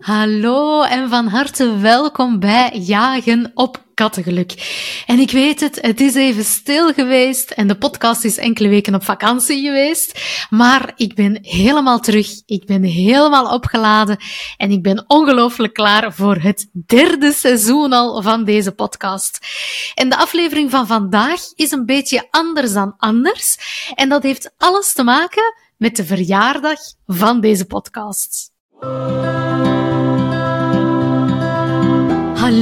Hallo en van harte welkom bij Jagen op Kattengeluk. En ik weet het, het is even stil geweest en de podcast is enkele weken op vakantie geweest. Maar ik ben helemaal terug, ik ben helemaal opgeladen en ik ben ongelooflijk klaar voor het derde seizoen al van deze podcast. En de aflevering van vandaag is een beetje anders dan anders. En dat heeft alles te maken met de verjaardag van deze podcast.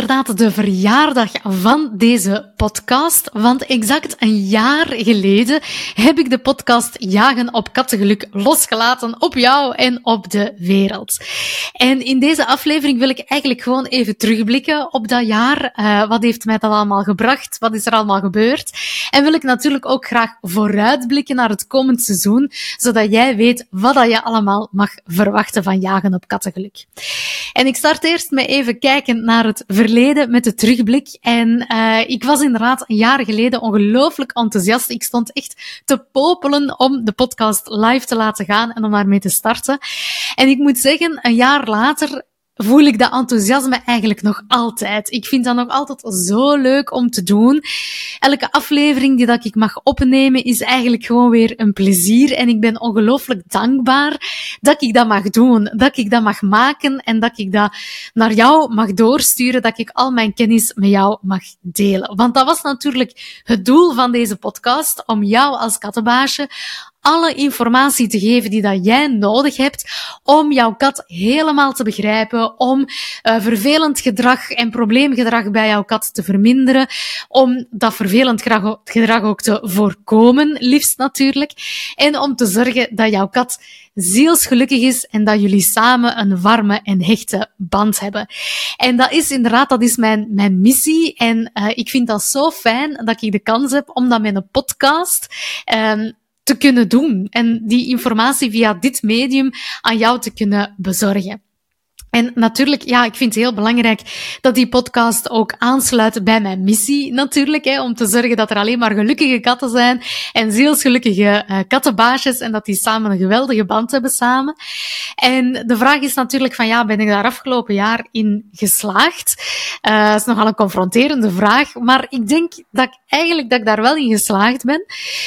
Inderdaad de verjaardag van deze podcast, want exact een jaar geleden heb ik de podcast Jagen op Kattengeluk losgelaten op jou en op de wereld. En in deze aflevering wil ik eigenlijk gewoon even terugblikken op dat jaar. Uh, wat heeft mij dat allemaal gebracht? Wat is er allemaal gebeurd? En wil ik natuurlijk ook graag vooruitblikken naar het komend seizoen, zodat jij weet wat je allemaal mag verwachten van Jagen op Kattengeluk. En ik start eerst met even kijken naar het verleden met de terugblik. En uh, ik was inderdaad een jaar geleden ongelooflijk enthousiast. Ik stond echt te popelen om de podcast live te laten gaan en om daarmee te starten. En ik moet zeggen, een jaar later voel ik dat enthousiasme eigenlijk nog altijd. Ik vind dat nog altijd zo leuk om te doen. Elke aflevering die dat ik mag opnemen is eigenlijk gewoon weer een plezier. En ik ben ongelooflijk dankbaar dat ik dat mag doen. Dat ik dat mag maken en dat ik dat naar jou mag doorsturen. Dat ik al mijn kennis met jou mag delen. Want dat was natuurlijk het doel van deze podcast. Om jou als kattenbaasje alle informatie te geven die dat jij nodig hebt om jouw kat helemaal te begrijpen, om uh, vervelend gedrag en probleemgedrag bij jouw kat te verminderen, om dat vervelend gedrag ook te voorkomen, liefst natuurlijk, en om te zorgen dat jouw kat zielsgelukkig is en dat jullie samen een warme en hechte band hebben. En dat is inderdaad, dat is mijn, mijn missie. En uh, ik vind dat zo fijn dat ik de kans heb om dat met een podcast um, te kunnen doen en die informatie via dit medium aan jou te kunnen bezorgen. En natuurlijk, ja, ik vind het heel belangrijk dat die podcast ook aansluit bij mijn missie, natuurlijk, hè, om te zorgen dat er alleen maar gelukkige katten zijn en zielsgelukkige uh, kattenbaasjes en dat die samen een geweldige band hebben samen. En de vraag is natuurlijk van, ja, ben ik daar afgelopen jaar in geslaagd? Uh, dat is nogal een confronterende vraag, maar ik denk dat ik eigenlijk dat ik daar wel in geslaagd ben,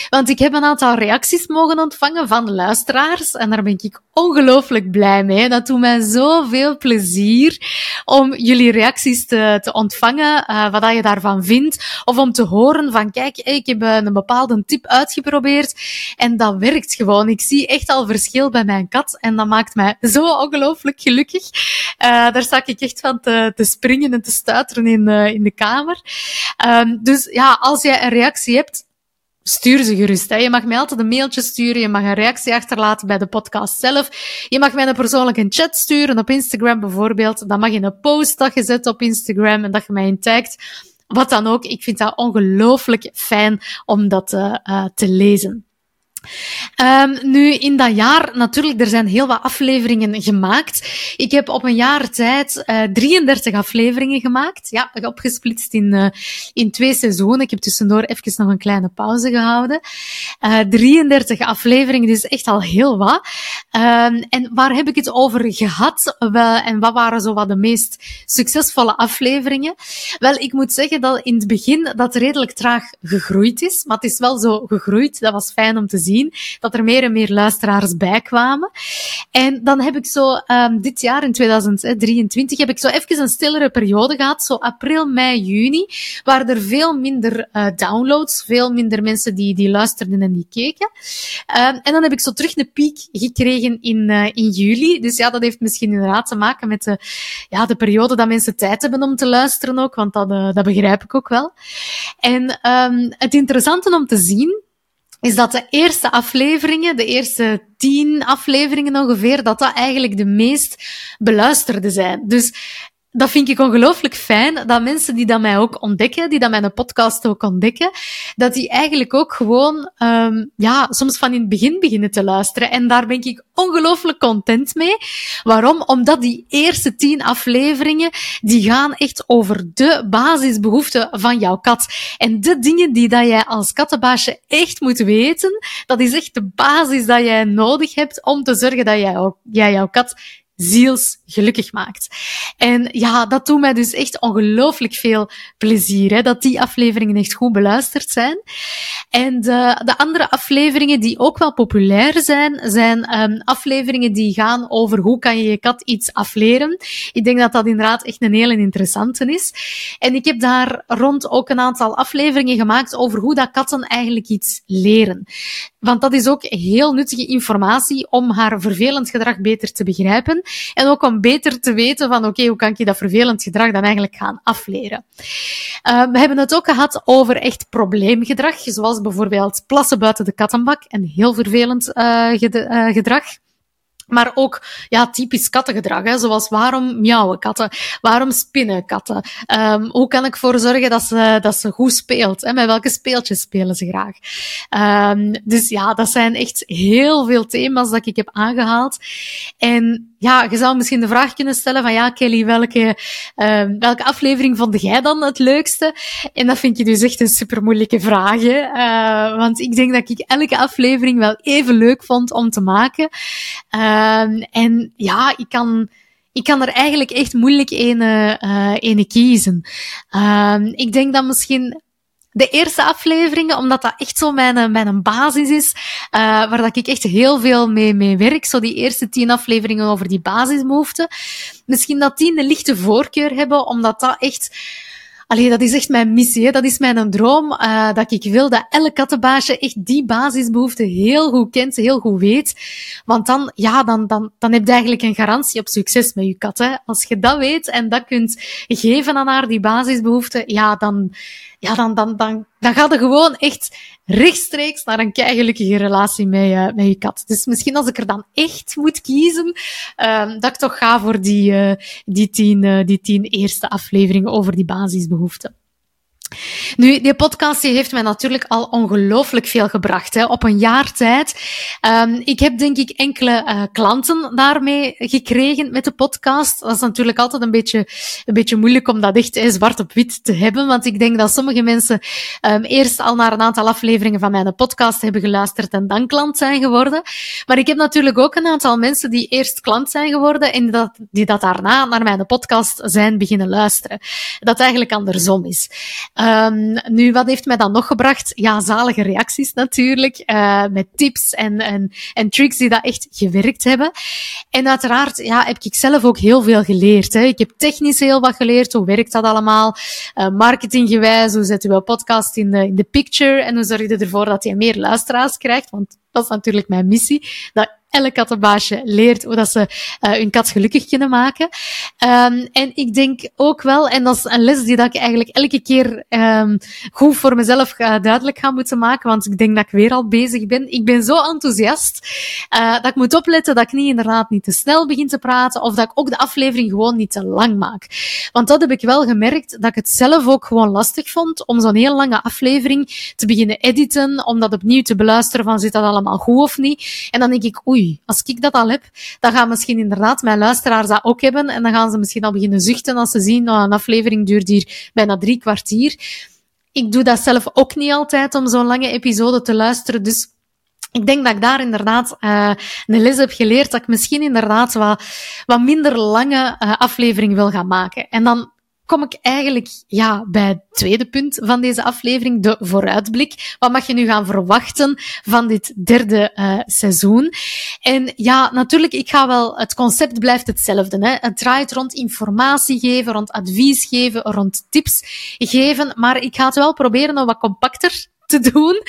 want ik heb een aantal reacties mogen ontvangen van luisteraars en daar ben ik ongelooflijk blij mee. Dat doet mij zoveel plezier om jullie reacties te, te ontvangen, uh, wat je daarvan vindt. Of om te horen van, kijk, ik heb een bepaalde tip uitgeprobeerd en dat werkt gewoon. Ik zie echt al verschil bij mijn kat en dat maakt mij zo ongelooflijk gelukkig. Uh, daar sta ik echt van te, te springen en te stuiteren in, in de kamer. Um, dus ja, als jij een reactie hebt, stuur ze gerust. Hè. Je mag mij altijd een mailtje sturen, je mag een reactie achterlaten bij de podcast zelf. Je mag mij een persoonlijke chat sturen op Instagram bijvoorbeeld. Dan mag je een post dat je zet op Instagram en dat je mij in tagt. Wat dan ook. Ik vind dat ongelooflijk fijn om dat uh, uh, te lezen. Um, nu, in dat jaar, natuurlijk, er zijn heel wat afleveringen gemaakt. Ik heb op een jaar tijd uh, eh, 33 afleveringen gemaakt. Ja, opgesplitst in, uh, in twee seizoenen. Ik heb tussendoor even nog een kleine pauze gehouden. Uh, eh, 33 afleveringen, dus echt al heel wat. Um, en waar heb ik het over gehad? Wel, en wat waren zo wat de meest succesvolle afleveringen? Wel, ik moet zeggen dat in het begin dat redelijk traag gegroeid is. Maar het is wel zo gegroeid. Dat was fijn om te zien dat er meer en meer luisteraars bij kwamen. En dan heb ik zo um, dit jaar, in 2023, heb ik zo even een stillere periode gehad, zo april, mei, juni, waar er veel minder uh, downloads, veel minder mensen die, die luisterden en die keken. Um, en dan heb ik zo terug een piek gekregen in, uh, in juli. Dus ja, dat heeft misschien inderdaad te maken met de, ja, de periode dat mensen tijd hebben om te luisteren ook, want dat, uh, dat begrijp ik ook wel. En um, het interessante om te zien is dat de eerste afleveringen, de eerste tien afleveringen ongeveer, dat dat eigenlijk de meest beluisterde zijn. Dus dat vind ik ongelooflijk fijn, dat mensen die dat mij ook ontdekken, die dat mijn podcast ook ontdekken, dat die eigenlijk ook gewoon, um, ja, soms van in het begin beginnen te luisteren. En daar ben ik ongelooflijk content mee. Waarom? Omdat die eerste tien afleveringen, die gaan echt over de basisbehoeften van jouw kat. En de dingen die dat jij als kattenbaasje echt moet weten, dat is echt de basis dat jij nodig hebt om te zorgen dat jij, ook, jij jouw kat zielsgelukkig maakt. En ja, dat doet mij dus echt ongelooflijk veel plezier, hè, dat die afleveringen echt goed beluisterd zijn. En de, de andere afleveringen die ook wel populair zijn, zijn um, afleveringen die gaan over hoe kan je je kat iets afleren. Ik denk dat dat inderdaad echt een hele interessante is. En ik heb daar rond ook een aantal afleveringen gemaakt over hoe dat katten eigenlijk iets leren. Want dat is ook heel nuttige informatie om haar vervelend gedrag beter te begrijpen. En ook om beter te weten van, oké, hoe kan ik dat vervelend gedrag dan eigenlijk gaan afleren? Uh, we hebben het ook gehad over echt probleemgedrag, zoals bijvoorbeeld plassen buiten de kattenbak, een heel vervelend uh, gedrag. Maar ook ja, typisch kattengedrag, hè, zoals waarom miauwen katten, waarom spinnen katten, um, hoe kan ik ervoor zorgen dat ze, dat ze goed speelt, hè, met welke speeltjes spelen ze graag. Um, dus ja, dat zijn echt heel veel thema's dat ik heb aangehaald. En ja, je zou misschien de vraag kunnen stellen van ja, Kelly, welke, uh, welke aflevering vond jij dan het leukste? En dat vind je dus echt een super moeilijke vraag. Uh, want ik denk dat ik elke aflevering wel even leuk vond om te maken. En ja, ik kan, ik kan er eigenlijk echt moeilijk een, uh, ene kiezen. ik denk dat misschien de eerste afleveringen, omdat dat echt zo mijn, mijn basis is, uh, waar dat ik echt heel veel mee, mee werk. Zo die eerste tien afleveringen over die basisbehoeften. Misschien dat die een lichte voorkeur hebben, omdat dat echt... Allee, dat is echt mijn missie. Hè? Dat is mijn droom. Uh, dat ik wil dat elke kattenbaasje echt die basisbehoeften heel goed kent, heel goed weet. Want dan, ja, dan, dan, dan heb je eigenlijk een garantie op succes met je kat. Hè? Als je dat weet en dat kunt geven aan haar, die basisbehoeften, ja, dan, ja, dan, dan, dan, dan gaat er gewoon echt rechtstreeks naar een keigelukkige relatie met, uh, met je kat. Dus misschien als ik er dan echt moet kiezen, uh, dat ik toch ga voor die, uh, die, tien, uh, die tien eerste afleveringen over die basisbehoeften. Nu, die podcast heeft mij natuurlijk al ongelooflijk veel gebracht. Hè, op een jaar tijd. Um, ik heb denk ik enkele uh, klanten daarmee gekregen met de podcast. Dat is natuurlijk altijd een beetje, een beetje moeilijk om dat echt zwart op wit te hebben. Want ik denk dat sommige mensen um, eerst al naar een aantal afleveringen van mijn podcast hebben geluisterd en dan klant zijn geworden. Maar ik heb natuurlijk ook een aantal mensen die eerst klant zijn geworden en dat, die dat daarna naar mijn podcast zijn beginnen luisteren. Dat eigenlijk andersom is. Um, nu, wat heeft mij dan nog gebracht? Ja, zalige reacties natuurlijk, uh, met tips en, en, en tricks die dat echt gewerkt hebben. En uiteraard ja, heb ik zelf ook heel veel geleerd. Hè. Ik heb technisch heel wat geleerd. Hoe werkt dat allemaal? Uh, marketinggewijs, hoe zet je wel podcast in de, in de picture? En hoe zorg je ervoor dat je meer luisteraars krijgt? Want dat is natuurlijk mijn missie. Elk kattenbaasje leert hoe dat ze uh, hun kat gelukkig kunnen maken. Um, en ik denk ook wel, en dat is een les die dat ik eigenlijk elke keer um, goed voor mezelf uh, duidelijk ga moeten maken, want ik denk dat ik weer al bezig ben. Ik ben zo enthousiast uh, dat ik moet opletten dat ik niet inderdaad niet te snel begin te praten, of dat ik ook de aflevering gewoon niet te lang maak. Want dat heb ik wel gemerkt, dat ik het zelf ook gewoon lastig vond om zo'n heel lange aflevering te beginnen editen, om dat opnieuw te beluisteren van zit dat allemaal goed of niet. En dan denk ik, oei, als ik dat al heb, dan gaan misschien inderdaad mijn luisteraars dat ook hebben. En dan gaan ze misschien al beginnen zuchten als ze zien, nou, een aflevering duurt hier bijna drie kwartier. Ik doe dat zelf ook niet altijd om zo'n lange episode te luisteren. Dus ik denk dat ik daar inderdaad uh, een les heb geleerd dat ik misschien inderdaad wat, wat minder lange uh, aflevering wil gaan maken. En dan kom ik eigenlijk ja, bij het tweede punt van deze aflevering, de vooruitblik. Wat mag je nu gaan verwachten van dit derde uh, seizoen? En ja, natuurlijk, ik ga wel, het concept blijft hetzelfde. Hè? Het draait rond informatie geven, rond advies geven, rond tips geven, maar ik ga het wel proberen om wat compacter te doen.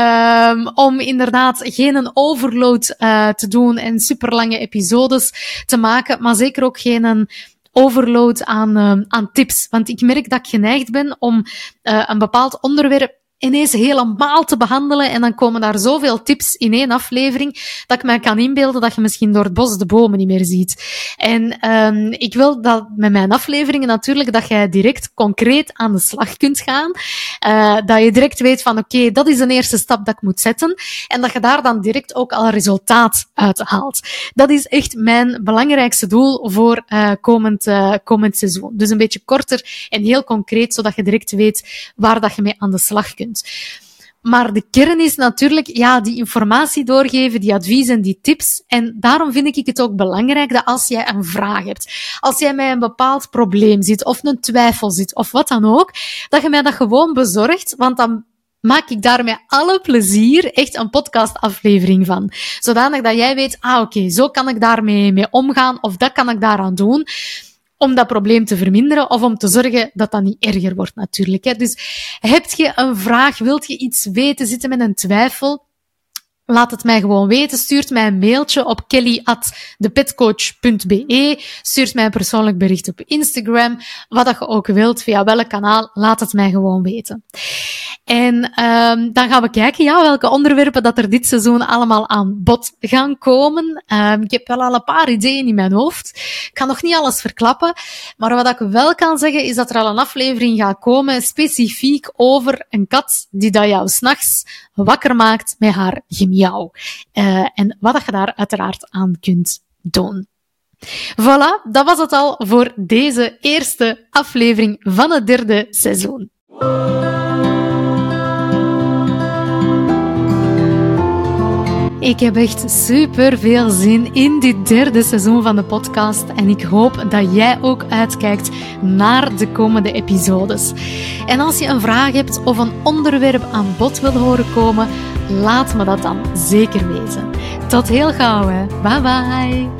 Um, om inderdaad geen overload uh, te doen en superlange episodes te maken, maar zeker ook geen overload aan, uh, aan tips. Want ik merk dat ik geneigd ben om uh, een bepaald onderwerp ineens helemaal te behandelen. En dan komen daar zoveel tips in één aflevering, dat ik mij kan inbeelden dat je misschien door het bos de bomen niet meer ziet. En um, ik wil dat met mijn afleveringen natuurlijk, dat jij direct concreet aan de slag kunt gaan. Uh, dat je direct weet van, oké, dat is een eerste stap dat ik moet zetten. En dat je daar dan direct ook al resultaat uit haalt. Dat is echt mijn belangrijkste doel voor uh, komend, uh, komend seizoen. Dus een beetje korter en heel concreet, zodat je direct weet waar dat je mee aan de slag kunt. Maar de kern is natuurlijk, ja, die informatie doorgeven, die adviezen, die tips. En daarom vind ik het ook belangrijk dat als jij een vraag hebt, als jij mij een bepaald probleem ziet, of een twijfel ziet, of wat dan ook, dat je mij dat gewoon bezorgt, want dan maak ik daar met alle plezier echt een podcastaflevering van. Zodanig dat jij weet, ah oké, zo kan ik daarmee mee omgaan, of dat kan ik daaraan doen om dat probleem te verminderen of om te zorgen dat dat niet erger wordt natuurlijk. Dus heb je een vraag, wilt je iets weten, zitten met een twijfel, Laat het mij gewoon weten. Stuurt mij een mailtje op kelly.depetcoach.be. Stuurt mij een persoonlijk bericht op Instagram. Wat dat je ook wilt, via welk kanaal, laat het mij gewoon weten. En um, dan gaan we kijken ja, welke onderwerpen dat er dit seizoen allemaal aan bod gaan komen. Um, ik heb wel al een paar ideeën in mijn hoofd. Ik kan nog niet alles verklappen. Maar wat ik wel kan zeggen, is dat er al een aflevering gaat komen specifiek over een kat die dat jou s'nachts wakker maakt met haar gemiauw. Uh, en wat je daar uiteraard aan kunt doen. Voilà, dat was het al voor deze eerste aflevering van het derde seizoen. Ik heb echt super veel zin in dit derde seizoen van de podcast en ik hoop dat jij ook uitkijkt naar de komende episodes. En als je een vraag hebt of een onderwerp aan bod wil horen komen, laat me dat dan zeker weten. Tot heel gauw. Bye bye.